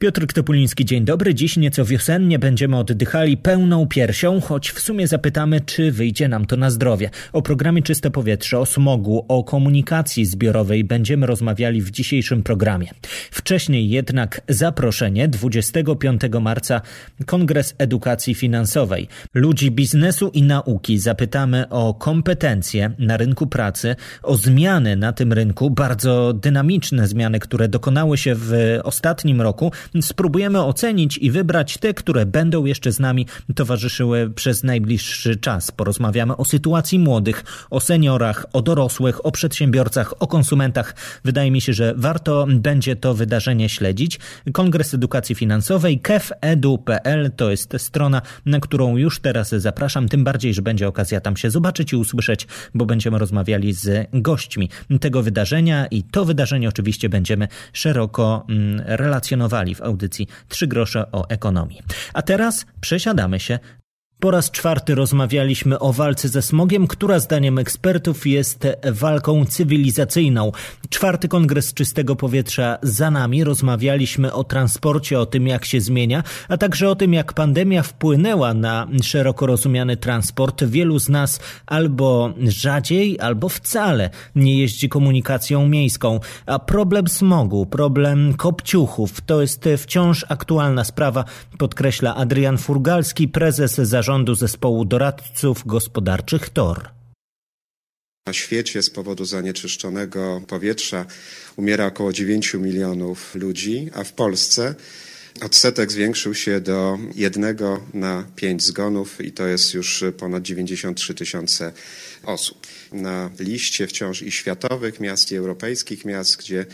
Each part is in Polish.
Piotr Ktopuliński, dzień dobry. Dziś nieco wiosennie będziemy oddychali pełną piersią, choć w sumie zapytamy, czy wyjdzie nam to na zdrowie. O programie Czyste Powietrze, o smogu, o komunikacji zbiorowej będziemy rozmawiali w dzisiejszym programie. Wcześniej jednak zaproszenie 25 marca Kongres Edukacji Finansowej. Ludzi biznesu i nauki zapytamy o kompetencje na rynku pracy, o zmiany na tym rynku, bardzo dynamiczne zmiany, które dokonały się w ostatnim roku spróbujemy ocenić i wybrać te, które będą jeszcze z nami towarzyszyły przez najbliższy czas. Porozmawiamy o sytuacji młodych, o seniorach, o dorosłych, o przedsiębiorcach, o konsumentach. Wydaje mi się, że warto będzie to wydarzenie śledzić. Kongres Edukacji Finansowej kefedu.pl to jest strona, na którą już teraz zapraszam, tym bardziej, że będzie okazja tam się zobaczyć i usłyszeć, bo będziemy rozmawiali z gośćmi tego wydarzenia i to wydarzenie oczywiście będziemy szeroko mm, relacjonowali w audycji Trzy grosze o ekonomii. A teraz przesiadamy się po raz czwarty rozmawialiśmy o walce ze smogiem, która zdaniem ekspertów jest walką cywilizacyjną. Czwarty kongres czystego powietrza za nami. Rozmawialiśmy o transporcie, o tym jak się zmienia, a także o tym jak pandemia wpłynęła na szeroko rozumiany transport. Wielu z nas albo rzadziej, albo wcale nie jeździ komunikacją miejską. A problem smogu, problem kopciuchów to jest wciąż aktualna sprawa, podkreśla Adrian Furgalski, prezes zarządu zarządu zespołu doradców gospodarczych TOR. Na świecie z powodu zanieczyszczonego powietrza umiera około 9 milionów ludzi, a w Polsce odsetek zwiększył się do jednego na pięć zgonów i to jest już ponad 93 tysiące osób. Na liście wciąż i światowych miast, i europejskich miast, gdzie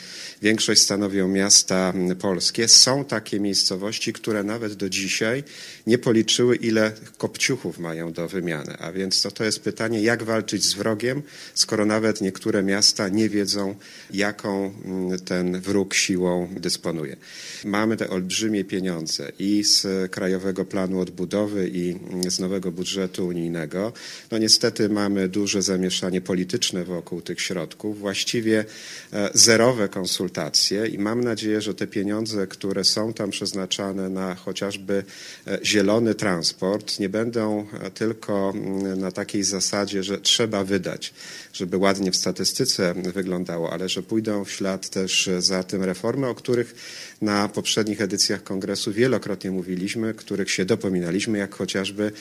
większość stanowią miasta polskie, są takie miejscowości, które nawet do dzisiaj nie policzyły, ile kopciuchów mają do wymiany. A więc to, to jest pytanie, jak walczyć z wrogiem, skoro nawet niektóre miasta nie wiedzą, jaką mm, ten wróg siłą dysponuje. Mamy te olbrzymie pieniądze i z Krajowego Planu Odbudowy, i z nowego budżetu unijnego. No niestety mamy duże zamieszanie polityczne wokół tych środków, właściwie e, zerowe konsultacje i mam nadzieję, że te pieniądze, które są tam przeznaczane na chociażby e, zielony transport, nie będą e, tylko mm, na takiej zasadzie, że trzeba wydać, żeby ładnie w statystyce wyglądało, ale że pójdą w ślad też za tym reformy, o których na poprzednich edycjach kongresu wielokrotnie mówiliśmy, których się dopominaliśmy, jak chociażby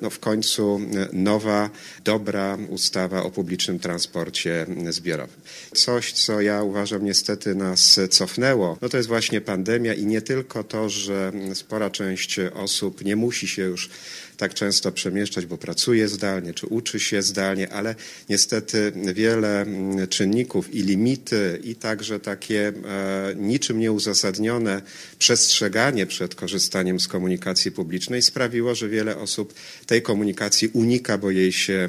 no, w końcu nowa, dobra ustawa o publicznym transporcie zbiorowym. Coś, co ja uważam niestety nas cofnęło, no to jest właśnie pandemia i nie tylko to, że spora część osób nie musi się już tak często przemieszczać, bo pracuje zdalnie czy uczy się zdalnie, ale niestety wiele czynników i limity i także takie e, niczym nieuzasadnione przestrzeganie przed korzystaniem z komunikacji publicznej sprawiło, że wiele osób tej komunikacji unika, bo jej się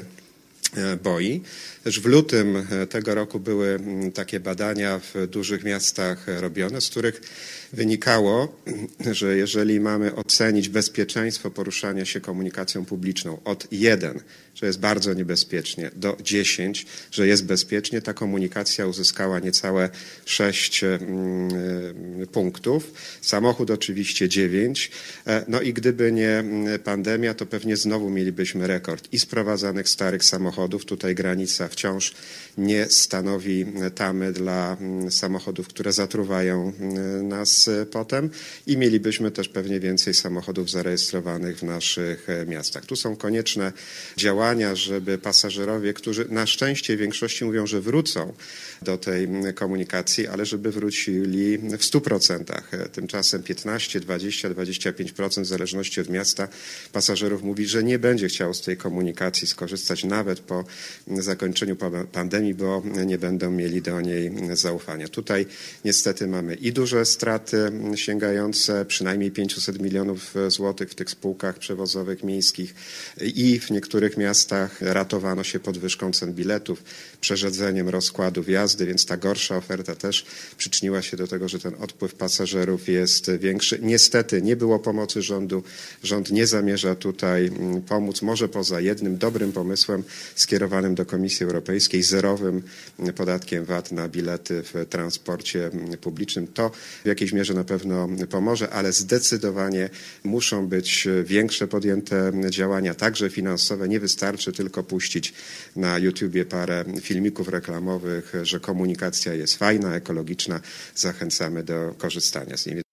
e, boi. Też w lutym e, tego roku były mm, takie badania w dużych miastach robione, z których wynikało, że jeżeli mamy ocenić bezpieczeństwo poruszania się komunikacją publiczną od 1, że jest bardzo niebezpiecznie, do 10, że jest bezpiecznie, ta komunikacja uzyskała niecałe 6 mm, e, punktów. Samochód oczywiście 9. E, no i gdyby nie mm, pandemia, to pewnie znowu mielibyśmy rekord i sprowadzanych starych samochodów. Tutaj granica wciąż nie stanowi tamy dla mm, samochodów, które zatruwają mm, potem i mielibyśmy też pewnie więcej samochodów zarejestrowanych w naszych e, miastach. Tu są konieczne działania, żeby pasażerowie, którzy na szczęście w większości mówią, że wrócą do tej komunikacji, ale żeby wrócili w 100%. E, tymczasem 15, 20, 25% w zależności od miasta pasażerów mówi, że nie będzie chciał z tej komunikacji skorzystać nawet po zakończeniu pandemii, bo nie będą mieli do niej zaufania. Tutaj niestety mamy i duże straty straty sięgające przynajmniej 500 milionów złotych w tych spółkach przewozowych miejskich. I w niektórych miastach ratowano się podwyżką cen biletów, przerzedzeniem rozkładów jazdy, więc ta gorsza oferta też przyczyniła się do tego, że ten odpływ pasażerów jest większy. Niestety nie było pomocy rządu. Rząd nie zamierza tutaj mm, pomóc, może poza jednym dobrym pomysłem skierowanym do Komisji Europejskiej, zerowym podatkiem VAT na bilety w transporcie publicznym. To w jakiejś mierze na pewno pomoże, ale zdecydowanie muszą być większe podjęte działania, także finansowe. Nie wystarczy tylko puścić na YouTubie parę filmików reklamowych, że komunikacja jest fajna, ekologiczna. Zachęcamy do korzystania z niej.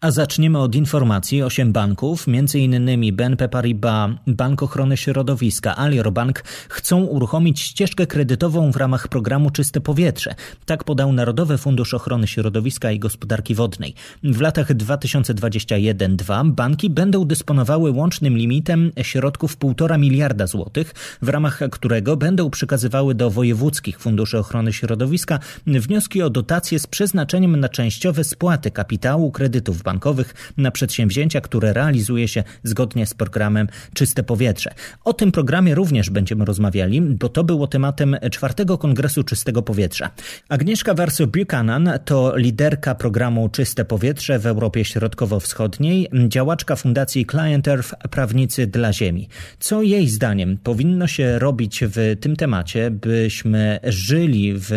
A zaczniemy od informacji. Osiem banków, m.in. BNP Paribas, Bank Ochrony Środowiska, Alior Bank, chcą uruchomić ścieżkę kredytową w ramach programu Czyste Powietrze. Tak podał Narodowy Fundusz Ochrony Środowiska i Gospodarki Wodnej. W latach 2021-2 banki będą dysponowały łącznym limitem środków 1,5 miliarda złotych, w ramach którego będą przekazywały do wojewódzkich funduszy ochrony środowiska wnioski o dotacje z przeznaczeniem na częściowe spłaty kapitału kredytów bankowych na przedsięwzięcia, które realizuje się zgodnie z programem Czyste Powietrze. O tym programie również będziemy rozmawiali, bo to było tematem czwartego Kongresu Czystego Powietrza. Agnieszka Warso-Buchanan to liderka programu Czyste Powietrze w Europie Środkowo-Wschodniej, działaczka Fundacji Client Earth Prawnicy dla Ziemi. Co jej zdaniem powinno się robić w tym temacie, byśmy żyli w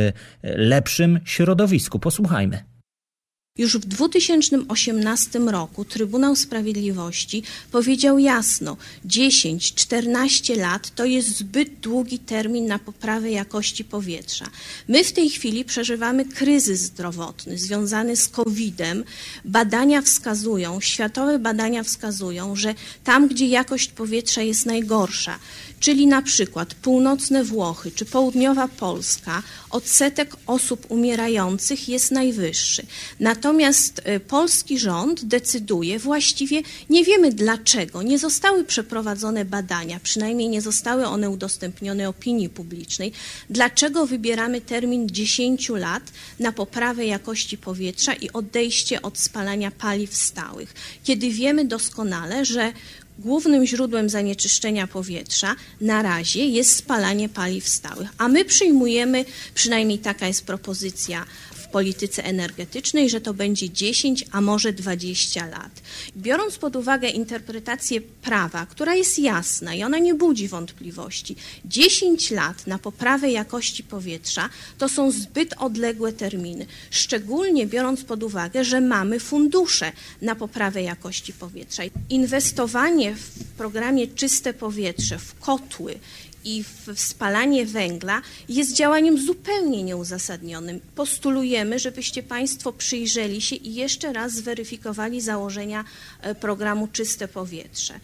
lepszym środowisku? Posłuchajmy. Już w 2018 roku Trybunał Sprawiedliwości powiedział jasno: 10-14 lat to jest zbyt długi termin na poprawę jakości powietrza. My w tej chwili przeżywamy kryzys zdrowotny związany z COVID-em. Badania wskazują, światowe badania wskazują, że tam, gdzie jakość powietrza jest najgorsza, czyli na przykład północne Włochy czy południowa Polska, odsetek osób umierających jest najwyższy. Natomiast e, polski rząd decyduje, właściwie nie wiemy dlaczego, nie zostały przeprowadzone badania, przynajmniej nie zostały one udostępnione opinii publicznej, dlaczego wybieramy termin 10 lat na poprawę jakości powietrza i odejście od spalania paliw stałych, kiedy wiemy doskonale, że głównym źródłem zanieczyszczenia powietrza na razie jest spalanie paliw stałych, a my przyjmujemy, przynajmniej taka jest propozycja polityce energetycznej, że to będzie 10, a może 20 lat. Biorąc pod uwagę interpretację prawa, która jest jasna i ona nie budzi wątpliwości, 10 lat na poprawę jakości powietrza to są zbyt odległe terminy, szczególnie biorąc pod uwagę, że mamy fundusze na poprawę jakości powietrza. Inwestowanie w programie Czyste Powietrze, w kotły, i w spalanie węgla jest działaniem zupełnie nieuzasadnionym. Postulujemy, żebyście Państwo przyjrzeli się i jeszcze raz zweryfikowali założenia e, programu Czyste Powietrze.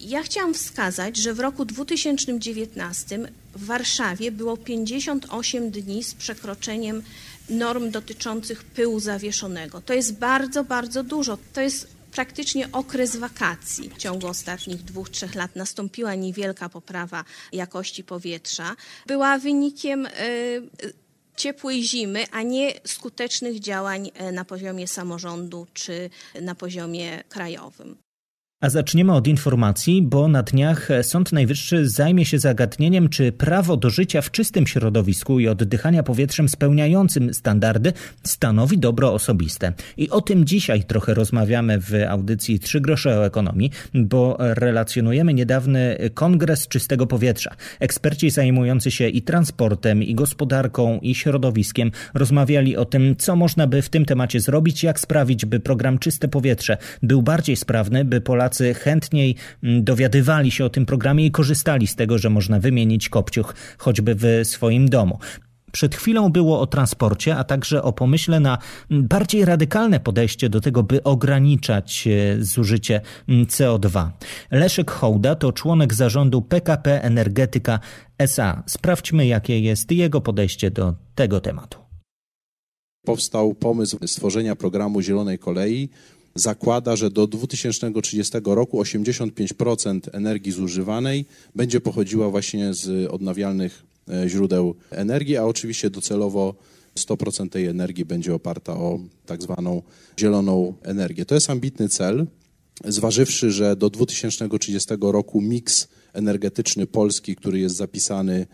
Ja chciałam wskazać, że w roku 2019 w Warszawie było 58 dni z przekroczeniem norm dotyczących pyłu zawieszonego. To jest bardzo, bardzo dużo. To jest praktycznie okres wakacji. W ciągu ostatnich dwóch, trzech lat nastąpiła niewielka poprawa jakości powietrza. Była wynikiem y, ciepłej zimy, a nie skutecznych działań y, na poziomie samorządu czy na poziomie krajowym. A zaczniemy od informacji, bo na dniach Sąd Najwyższy zajmie się zagadnieniem, czy prawo do życia w czystym środowisku i oddychania powietrzem spełniającym standardy stanowi dobro osobiste. I o tym dzisiaj trochę rozmawiamy w audycji Trzy grosze o ekonomii, bo relacjonujemy niedawny Kongres Czystego Powietrza. Eksperci zajmujący się i transportem, i gospodarką, i środowiskiem rozmawiali o tym, co można by w tym temacie zrobić, jak sprawić, by program Czyste Powietrze był bardziej sprawny, by Polacy Chętniej mm, dowiadywali się o tym programie i korzystali z tego, że można wymienić kopciuch choćby w swoim domu. Przed chwilą było o transporcie, a także o pomyśle na mm, bardziej radykalne podejście do tego, by ograniczać e, zużycie mm, CO2. Leszek Hołda to członek zarządu PKP Energetyka SA. Sprawdźmy, jakie jest jego podejście do tego tematu. Powstał pomysł stworzenia programu Zielonej Kolei, zakłada, że do 2030 roku 85% energii zużywanej będzie pochodziła właśnie z odnawialnych e, źródeł energii, a oczywiście docelowo 100% tej energii będzie oparta o tak zwaną zieloną energię. To jest ambitny cel, zważywszy, że do 2030 roku miks energetyczny Polski, który jest zapisany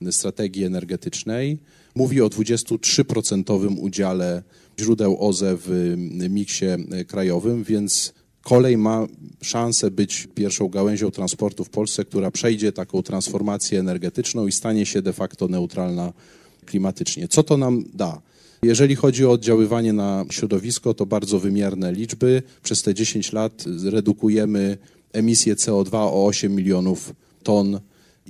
w strategii energetycznej, mówi o 23% udziale źródeł OZE w miksie krajowym, więc kolej ma szansę być pierwszą gałęzią transportu w Polsce, która przejdzie taką transformację energetyczną i stanie się de facto neutralna klimatycznie. Co to nam da? Jeżeli chodzi o oddziaływanie na środowisko, to bardzo wymierne liczby. Przez te 10 lat redukujemy emisję CO2 o 8 milionów ton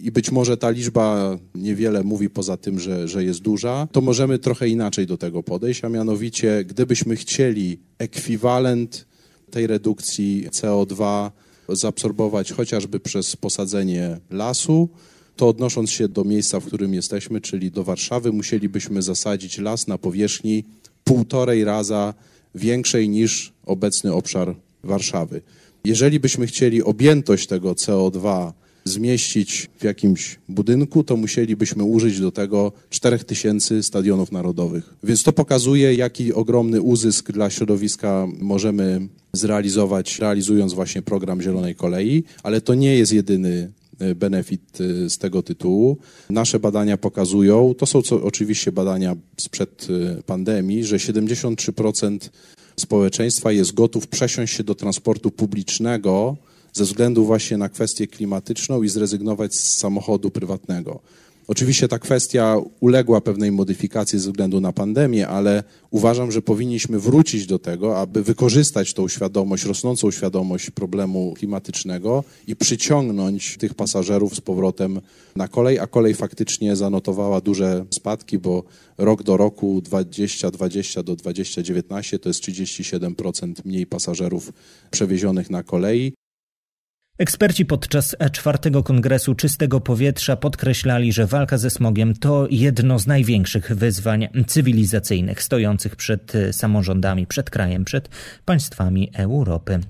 i być może ta liczba niewiele mówi poza tym, że, że jest duża, to możemy trochę inaczej do tego podejść, a mianowicie gdybyśmy chcieli ekwiwalent tej redukcji CO2 zaabsorbować chociażby przez posadzenie lasu, to odnosząc się do miejsca, w którym jesteśmy, czyli do Warszawy, musielibyśmy zasadzić las na powierzchni półtorej raza większej niż obecny obszar Warszawy. Jeżeli byśmy chcieli objętość tego CO2 zmieścić w jakimś budynku, to musielibyśmy użyć do tego 4000 stadionów narodowych. Więc to pokazuje, jaki ogromny uzysk dla środowiska możemy zrealizować, realizując właśnie program Zielonej Kolei, ale to nie jest jedyny e, benefit e, z tego tytułu. Nasze badania pokazują, to są co, oczywiście badania sprzed e, pandemii, że 73% społeczeństwa jest gotów przesiąść się do transportu publicznego ze względu właśnie na kwestię klimatyczną i zrezygnować z samochodu prywatnego. Oczywiście ta kwestia uległa pewnej modyfikacji ze względu na pandemię, ale uważam, że powinniśmy wrócić do tego, aby wykorzystać tą świadomość, rosnącą świadomość problemu klimatycznego i przyciągnąć tych pasażerów z powrotem na kolej, a kolej faktycznie zanotowała duże spadki, bo rok do roku 2020 do 2019 to jest 37% mniej pasażerów przewiezionych na kolei. Eksperci podczas czwartego kongresu czystego powietrza podkreślali, że walka ze smogiem to jedno z największych wyzwań cywilizacyjnych stojących przed samorządami, przed krajem, przed państwami Europy.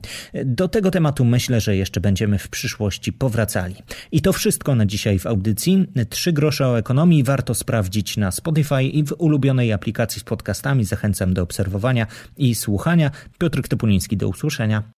Do tego tematu myślę, że jeszcze będziemy w przyszłości powracali. I to wszystko na dzisiaj w audycji. Trzy grosze o ekonomii warto sprawdzić na Spotify i w ulubionej aplikacji z podcastami. Zachęcam do obserwowania i słuchania. Piotr Topuliński, do usłyszenia.